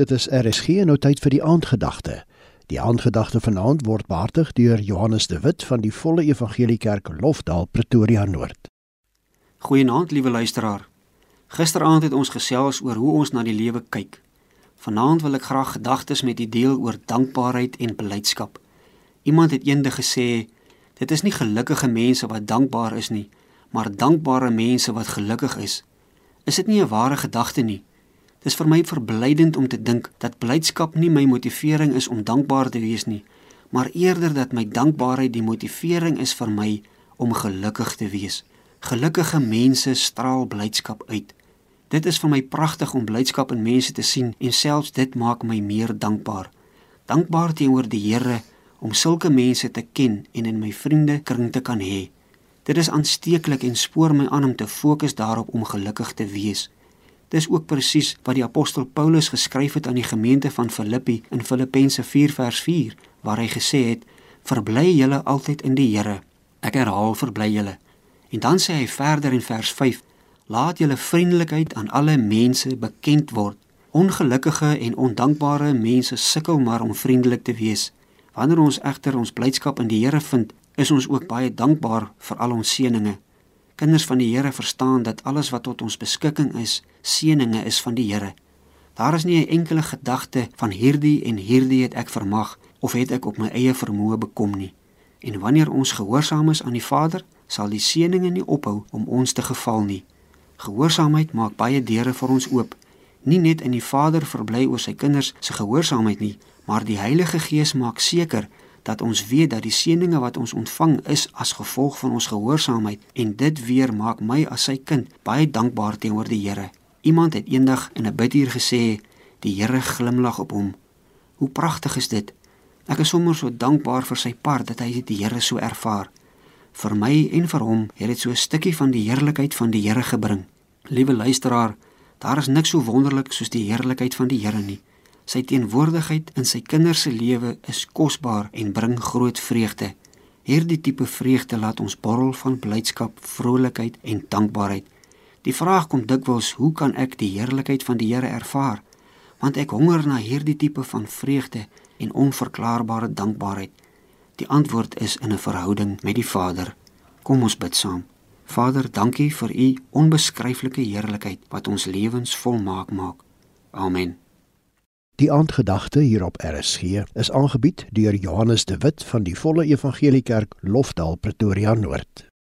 Dit is RSG nou tyd vir die aandgedagte. Die aandgedagte vanaand word behartig deur Johannes de Wit van die Volle Evangelie Kerk Lofdal Pretoria Noord. Goeienaand liewe luisteraar. Gisteraand het ons gesels oor hoe ons na die lewe kyk. Vanaand wil ek graag gedagtes met u deel oor dankbaarheid en blydskap. Iemand het eendag gesê, dit is nie gelukkige mense wat dankbaar is nie, maar dankbare mense wat gelukkig is. Is dit nie 'n ware gedagte nie? Dis vir my verblydend om te dink dat blydskap nie my motivering is om dankbaar te wees nie, maar eerder dat my dankbaarheid die motivering is vir my om gelukkig te wees. Gelukkige mense straal blydskap uit. Dit is vir my pragtig om blydskap in mense te sien en selfs dit maak my meer dankbaar. Dankbaar teenoor die Here om sulke mense te ken en in my vriendekring te kan hê. Dit is aansteeklik en spoor my aan om te fokus daarop om gelukkig te wees. Dis ook presies wat die apostel Paulus geskryf het aan die gemeente van Filippi in Filippense 4 vers 4 waar hy gesê het: "Verbly julle altyd in die Here." Ek herhaal: "Verbly julle." En dan sê hy verder in vers 5: "Laat julle vriendelikheid aan alle mense bekend word." Ongelukkige en ondankbare mense sukkel maar om vriendelik te wees. Wanneer ons egter ons blydskap in die Here vind, is ons ook baie dankbaar vir al ons seënings. Kinders van die Here verstaan dat alles wat tot ons beskikking is, seënings is van die Here. Daar is nie 'n enkele gedagte van hierdie en hierdie het ek vermag of het ek op my eie vermoë bekom nie. En wanneer ons gehoorsaam is aan die Vader, sal die seënings nie ophou om ons te geval nie. Gehoorsaamheid maak baie deure vir ons oop. Nie net in die Vader verbly oor sy kinders se gehoorsaamheid nie, maar die Heilige Gees maak seker dat ons weet dat die seëninge wat ons ontvang is as gevolg van ons gehoorsaamheid en dit weer maak my as sy kind baie dankbaar teenoor die Here. Iemand het eendag in 'n biduur gesê die Here glimlag op hom. Hoe pragtig is dit? Ek is sommer so dankbaar vir sy part dat hy die Here so ervaar. Vir my en vir hom het dit so 'n stukkie van die heerlikheid van die Here gebring. Liewe luisteraar, daar is niks so wonderlik soos die heerlikheid van die Here nie. Sy teenwoordigheid in sy kinders se lewe is kosbaar en bring groot vreugde. Hierdie tipe vreugde laat ons borrel van blydskap, vrolikheid en dankbaarheid. Die vraag kom dikwels, hoe kan ek die heerlikheid van die Here ervaar? Want ek honger na hierdie tipe van vreugde en onverklaarbare dankbaarheid. Die antwoord is in 'n verhouding met die Vader. Kom ons bid saam. Vader, dankie vir u onbeskryflike heerlikheid wat ons lewens volmaak maak. Amen. Die aandgedagte hier op RSG is aangebied deur Johannes de Wit van die Volle Evangelie Kerk Lofdal Pretoria Noord.